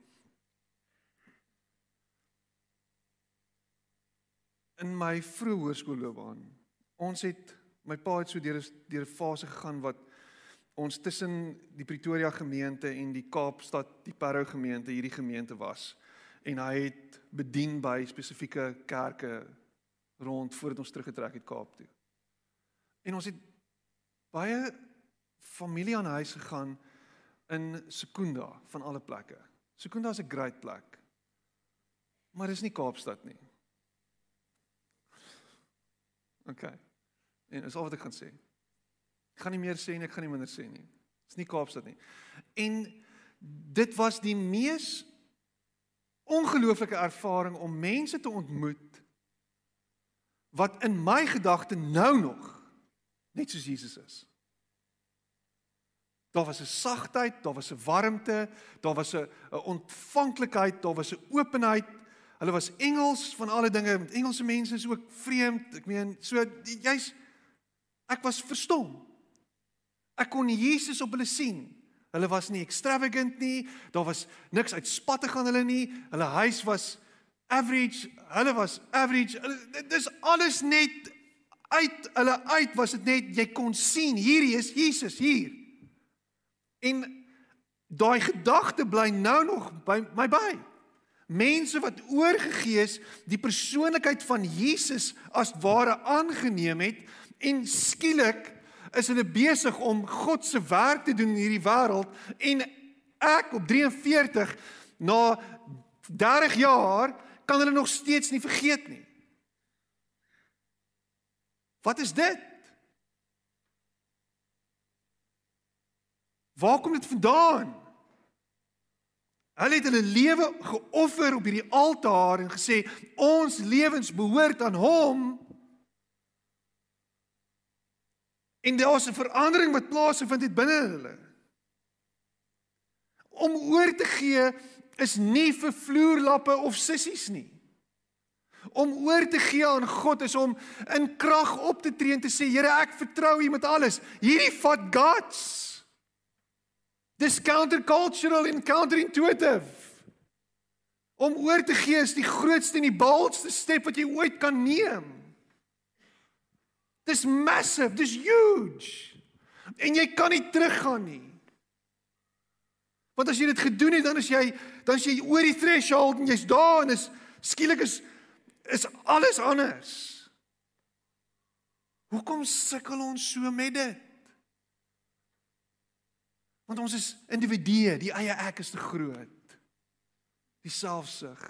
In my vroeë hoërskoolloopbaan. Ons het my pa het so deur 'n deur 'n fase gegaan wat ons tussen die Pretoria gemeente en die Kaapstad die Parow gemeente hierdie gemeente was en hy het bedien by spesifieke kerke rond voordat ons teruggetrek het Kaap toe. En ons het baie familie aan huis gegaan in Sekunda van alle plekke. Sekunda is 'n great plek. Maar dis nie Kaapstad nie. OK. En dis al wat ek gaan sê. Ek gaan nie meer sê nie, ek gaan nie minder sê nie. Dis nie Kaapstad nie. En dit was die mees ongelooflike ervaring om mense te ontmoet wat in my gedagte nou nog net soos Jesus is. Daar was 'n sagtheid, daar was 'n warmte, daar was 'n ontvanklikheid, daar was 'n openheid. Hulle was Engels van alle dinge, met Engelse mense is ook vreemd. Ek meen, so jy's ek was verstom. Ek kon Jesus op hulle sien. Hulle was nie extravagant nie. Daar was niks uitspattig aan hulle nie. Hulle huis was average. Hulle was average. Dis alles net uit hulle uit was dit net jy kon sien hierdie is Jesus hier. En daai gedagte bly nou nog by my by. Mense wat oorgegee is die persoonlikheid van Jesus as ware aangeneem het en skielik is hulle besig om God se werk te doen in hierdie wêreld en ek op 43 na 30 jaar kan hulle nog steeds nie vergeet nie. Wat is dit? Waar kom dit vandaan? Hulle het hulle lewe geoffer op hierdie altaar en gesê ons lewens behoort aan hom. En daar was 'n verandering wat plaasgevind het binne hulle. Om oor te gee is nie vir vloerlappe of sissies nie. Om oor te gee aan God is om in krag op te tree en te sê Here, ek vertrou U met alles. Hierdie vat guts. Dis countercultural and counterintuitive. Om oor te gee is die grootste en die boldste stap wat jy ooit kan neem. Dis massive, dis huge. En jy kan nie teruggaan nie. Want as jy dit gedoen het, dan is jy dan is jy oor die threshold en jy's daar en is skielik is is alles anders. Hoekom sukkel ons so met dit? Want ons is individue, die eie ek is te groot. Die selfsug.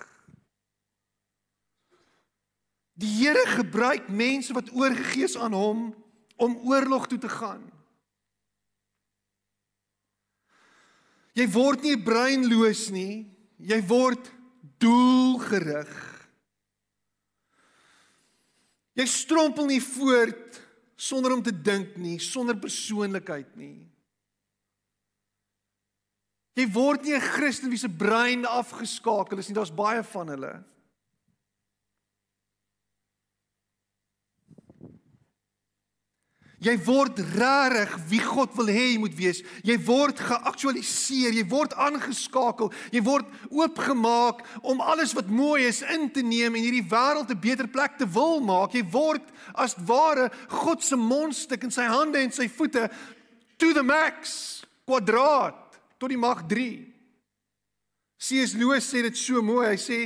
Die Here gebruik mense wat oorgegee is aan hom om oorlog toe te gaan. Jy word nie breinloos nie, jy word doelgerig. Jy strompel nie voort sonder om te dink nie, sonder persoonlikheid nie. Jy word nie 'n Christen wie se brein afgeskakel is nie, daar's baie van hulle. Jy word rarig wie God wil hê jy moet wees. Jy word geaktualiseer, jy word aangeskakel, jy word oopgemaak om alles wat mooi is in te neem en hierdie wêreld 'n beter plek te wil maak. Jy word as ware God se mondstuk in sy hande en sy voete to the max, kwadraat tot die mag 3. C.S. Lewis sê dit so mooi. Hy sê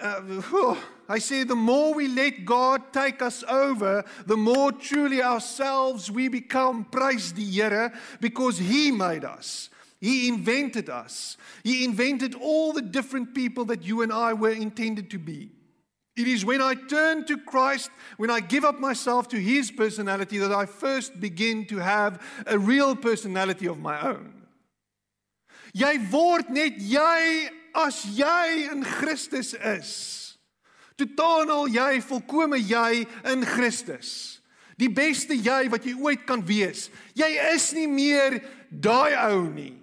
uh, oh, I say the more we let God take us over, the more truly ourselves we become. Praise die Here because he made us. He invented us. He invented all the different people that you and I were intended to be. It is when I turn to Christ, when I give up myself to his personality that I first begin to have a real personality of my own. Jy word net jy as jy in Christus is. Totaal en al jy, volkome jy in Christus. Die beste jy wat jy ooit kan wees. Jy is nie meer daai ou nie.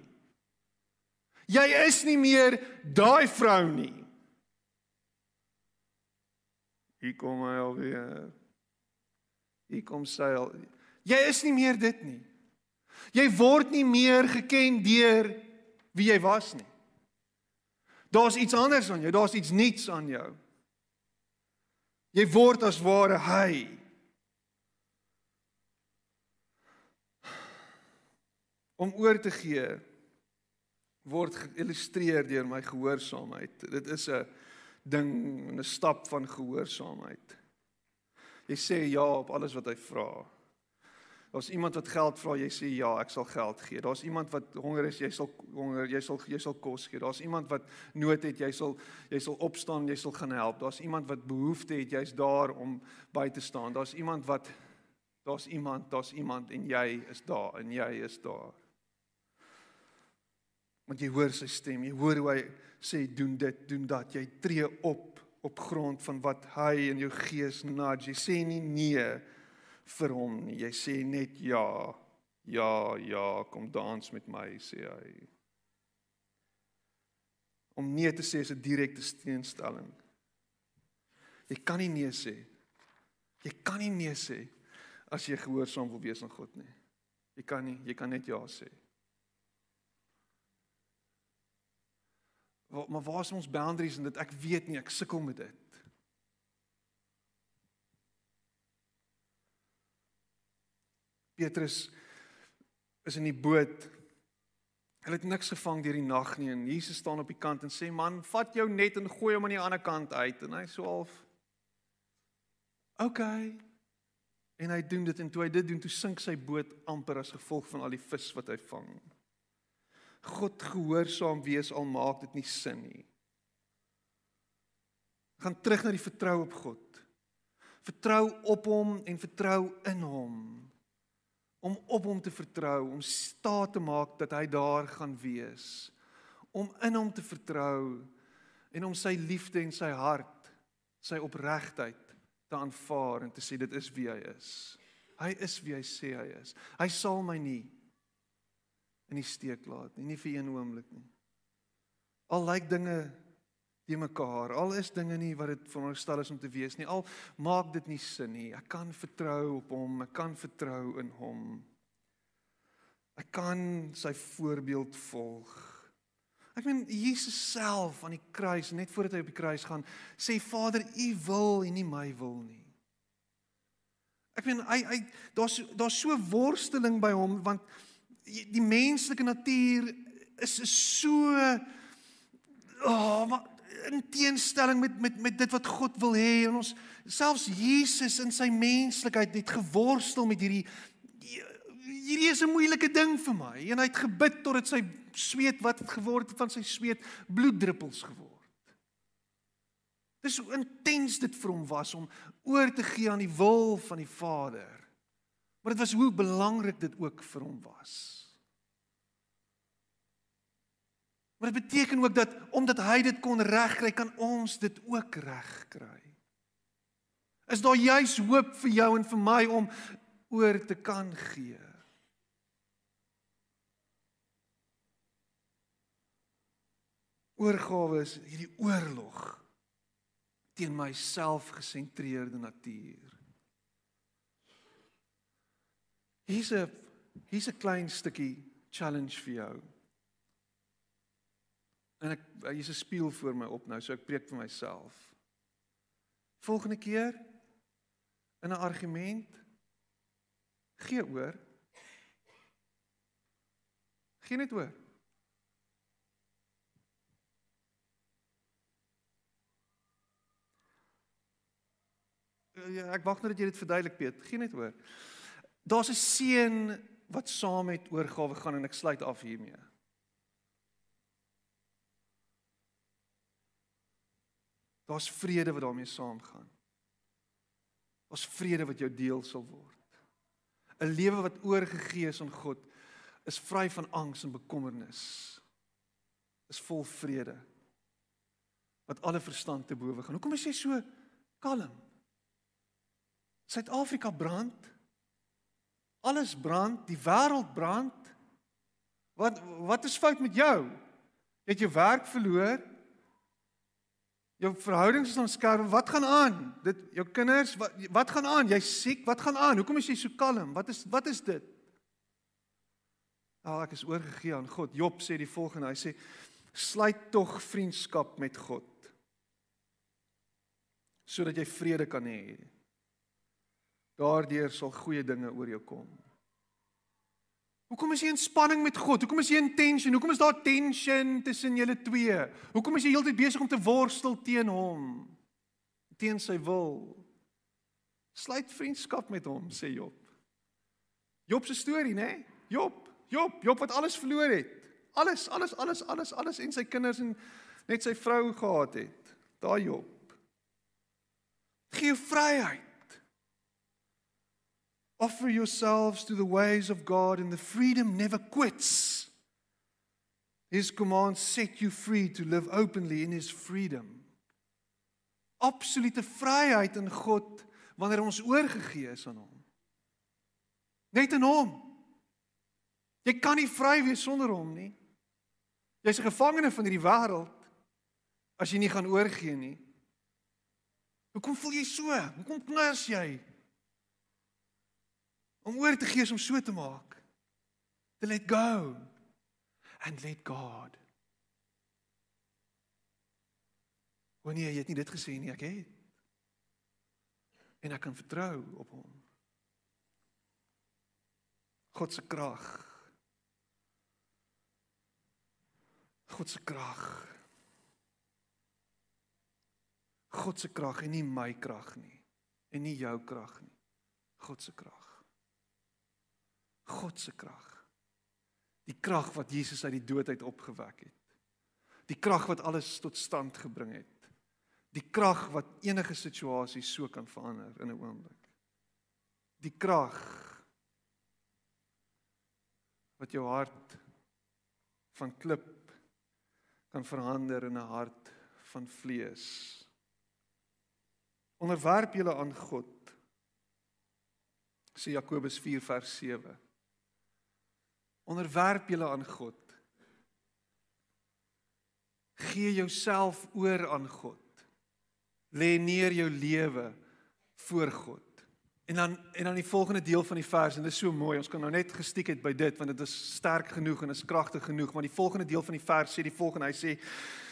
Jy is nie meer daai vrou nie. Hier kom hy alweer. Hier kom sy al. Jy is nie meer dit nie. Jy word nie meer geken deur wie jy was nie. Daar's iets anders aan jou, daar's iets nuuts aan jou. Jy word as ware hy. Om oor te gee word geïllustreer deur my gehoorsaamheid. Dit is 'n ding, 'n stap van gehoorsaamheid. Jy sê ja op alles wat hy vra. Daar's iemand wat geld vra, jy sê ja, ek sal geld gee. Daar's iemand wat honger is, jy sal honger, jy sal jy sal kos gee. Daar's iemand wat nood het, jy sal jy sal opstaan, jy sal gaan help. Daar's iemand wat behoefte het, jy's daar om by te staan. Daar's iemand wat daar's iemand, daar's iemand en jy is daar en jy is daar. Want jy hoor sy stem, jy hoor hoe hy sê doen dit, doen dat. Jy tree op op grond van wat hy in jou gees nudge. Jy sê nie nee vir hom nie. Jy sê net ja. Ja, ja, kom dans met my, sê hy. Om nee te sê is 'n direkte teenstelling. Jy kan nie nee sê. Jy kan nie nee sê as jy gehoorsaam wil wees aan God nie. Jy kan nie, jy kan net ja sê. Maar waar is ons boundaries in dit? Ek weet nie, ek sukkel met dit. Petrus is in die boot. Hulle het niks gevang deur die nag nie en Jesus staan op die kant en sê man, vat jou net en gooi hom aan die ander kant uit en hy sê half OK. En hy doen dit en toe hy dit doen, toe sink sy boot amper as gevolg van al die vis wat hy vang. God gehoorsaam wees al maak dit nie sin nie. Gaan terug na die vertrou op God. Vertrou op hom en vertrou in hom om op hom te vertrou, om staat te maak dat hy daar gaan wees, om in hom te vertrou en om sy liefde en sy hart, sy opregtheid te aanvaar en te sê dit is wie hy is. Hy is wie hy sê hy is. Hy sal my nie in die steek laat nie, nie vir een oomblik nie. Al lyk dinge te mekaar, al is dinge nie wat dit veronderstel is om te wees nie, al maak dit nie sin nie. Ek kan vertrou op hom, ek kan vertrou in hom. Ek kan sy voorbeeld volg. Ek meen Jesus self aan die kruis, net voordat hy op die kruis gaan, sê Vader, U wil en nie my wil nie. Ek meen hy hy daar's daar's so worsteling by hom want die menslike natuur is so oh, maar in teenstelling met met met dit wat God wil hê en ons selfs Jesus in sy menslikheid het geworstel met hierdie hierdie is 'n moeilike ding vir my en hy het gebid totdat sy sweet wat het geword van sy sweet bloeddruppels geword. Dis so intens dit vir hom was om oor te gee aan die wil van die Vader. Maar dit was hoe belangrik dit ook vir hom was. Maar dit beteken ook dat omdat hy dit kon regkry, kan ons dit ook regkry. Is daar juis hoop vir jou en vir my om oor te kan gee? Oorgawe is hierdie oorlog teen my selfgesentreerde natuur. Hier's 'n hier's 'n klein stukkie challenge vir jou. En ek hier's 'n spieël voor my op nou, so ek preek vir myself. Volgende keer in 'n argument gee oor. Gee net oor. Ja, ek wag net dat jy dit verduidelik, Piet. Gee net oor. Daar's 'n seën wat saam met oorgawe gaan en ek sluit af hiermee. Daar's vrede wat daarmee saamgaan. Daar's vrede wat jou deel sal word. 'n Lewe wat oorgegee is aan God is vry van angs en bekommernis. Is vol vrede. Wat alle verstand te bowe gaan. Hoekom is jy so kalm? Suid-Afrika brand. Alles brand, die wêreld brand. Wat wat is fout met jou? Jy het jou werk verloor. Jou verhoudings is ons skerp. Wat gaan aan? Dit jou kinders, wat wat gaan aan? Jy's siek. Wat gaan aan? Hoekom is jy so kalm? Wat is wat is dit? Ah, ek is oorgegee aan God. Job sê die volgende. Hy sê: "Sluit tog vriendskap met God sodat jy vrede kan hê. Daardeur sal goeie dinge oor jou kom." Hoekom is jy in spanning met God? Hoekom is jy in tension? Hoekom is daar tension tussen julle twee? Hoekom is jy heeltyd besig om te worstel teen hom? Teen sy wil. Sluit vriendskap met hom, sê Job. Job se storie, né? Job, Job, Job wat alles verloor het. Alles, alles, alles, alles, alles en sy kinders en net sy vrou gehad het. Daai Job. Gee vryheid. Offer yourselves to the ways of God, and the freedom never quits. His commands set you free to live openly in His freedom. Absolute vryheid in God wanneer ons oorgegee is aan Hom. Net in Hom. Jy kan nie vry wees sonder Hom nie. Jy's 'n gevangene van hierdie wêreld as jy nie gaan oorgee nie. Hoekom voel jy so? Hoekom knas jy? Om oor te gee om so te maak. To let go and let God. Nee, jy het nie dit gesê nie, ek het. En ek kan vertrou op hom. God se krag. God se krag. God se krag en nie my krag nie en nie jou krag nie. God se krag. God se krag. Die krag wat Jesus uit die dood uit opgewek het. Die krag wat alles tot stand gebring het. Die krag wat enige situasie so kan verander in 'n oomblik. Die krag wat jou hart van klip kan verander in 'n hart van vlees. Onderwerp julle aan God. Sê Jakobus 4 vers 7. Onderwerp julle aan God. Gee jouself oor aan God. Lê neer jou lewe voor God. En dan en dan die volgende deel van die vers en dit is so mooi. Ons kan nou net gestiek het by dit want dit is sterk genoeg en is kragtig genoeg, maar die volgende deel van die vers sê die volgende. Hy sê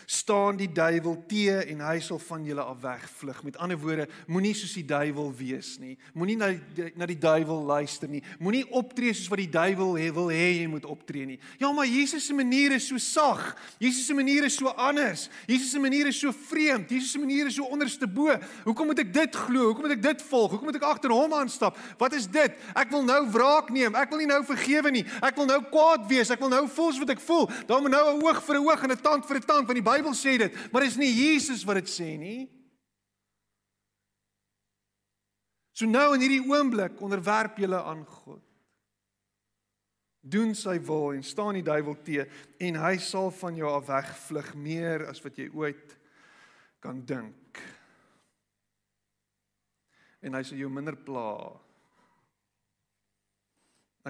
staan die duiwel te en hy sal van julle af wegvlug. Met ander woorde, moenie soos die duiwel wees nie. Moenie na die, na die duiwel luister nie. Moenie optree soos wat die duiwel he, wil hê jy moet optree nie. Ja, maar Jesus se manier is so sag. Jesus se manier is so anders. Jesus se manier is so vreemd. Jesus se manier is so onderste bo. Hoekom moet ek dit glo? Hoekom moet ek dit volg? Hoekom moet ek agter hom aanstap? Wat is dit? Ek wil nou wraak neem. Ek wil nie nou vergewe nie. Ek wil nou kwaad wees. Ek wil nou voel wat ek voel. Dan moet nou 'n oog vir 'n oog en 'n tand vir 'n tand van die Bybel sê dit, maar dit is nie Jesus wat dit sê nie. So nou in hierdie oomblik onderwerp julle aan God. Doen sy wil en staan die duiwel te en hy sal van jou af wegvlug meer as wat jy ooit kan dink. En hy sal jou minder pla.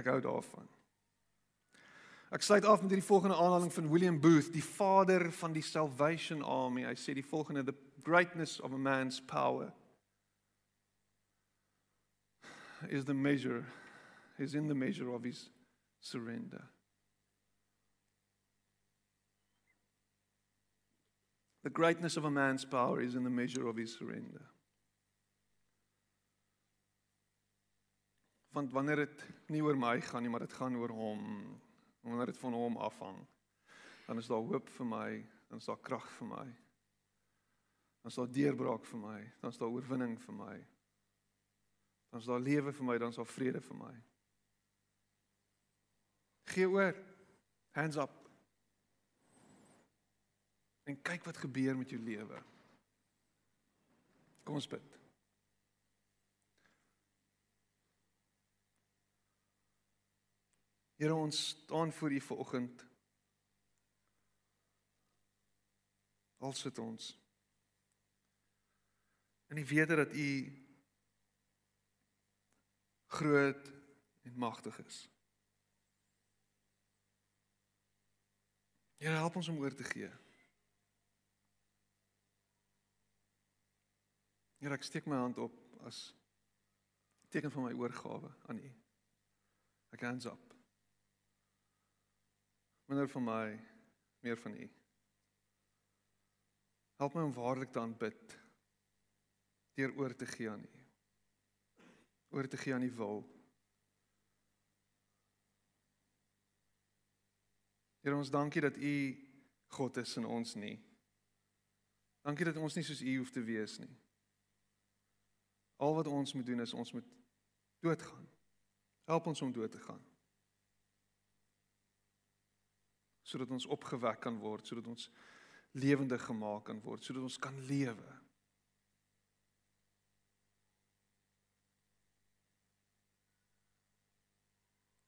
Ek hou daarvan. Ek sluit af met hierdie volgende aanhaling van William Booth, die vader van die Salvation Army. Hy sê die volgende: The greatness of a man's power is the measure is in the measure of his surrender. The greatness of a man's power is in the measure of his surrender. Want wanneer dit nie oor my gaan nie, maar dit gaan oor hom, wanneer dit van hom afhang dan is daar hoop vir my dan is daar krag vir my dan is daar deurbraak vir my dan is daar oorwinning vir my dan is daar lewe vir my dan is daar vrede vir my. Gee oor. Hands up. En kyk wat gebeur met jou lewe. Kom ons bid Here ons staan voor U vanoggend. Al sit ons. En U weet dat U groot en magtig is. Here help ons om oor te gee. Here ek steek my hand op as teken van my oorgawe aan U. Ek hands up minder van my, meer van U. Help my om waarlik te aanbid deur oor te gee aan U. Oor te gee aan U wil. Here ons dankie dat U God is en ons nie. Dankie dat ons nie soos U hoef te wees nie. Al wat ons moet doen is ons moet doodgaan. Help ons om dood te gaan. Sodat ons opgewek kan word, sodat ons lewendig gemaak kan word, sodat ons kan lewe.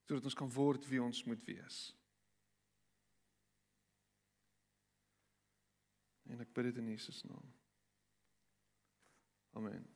Sodat ons kan word wie ons moet wees. En ek bid dit in Jesus naam. Amen.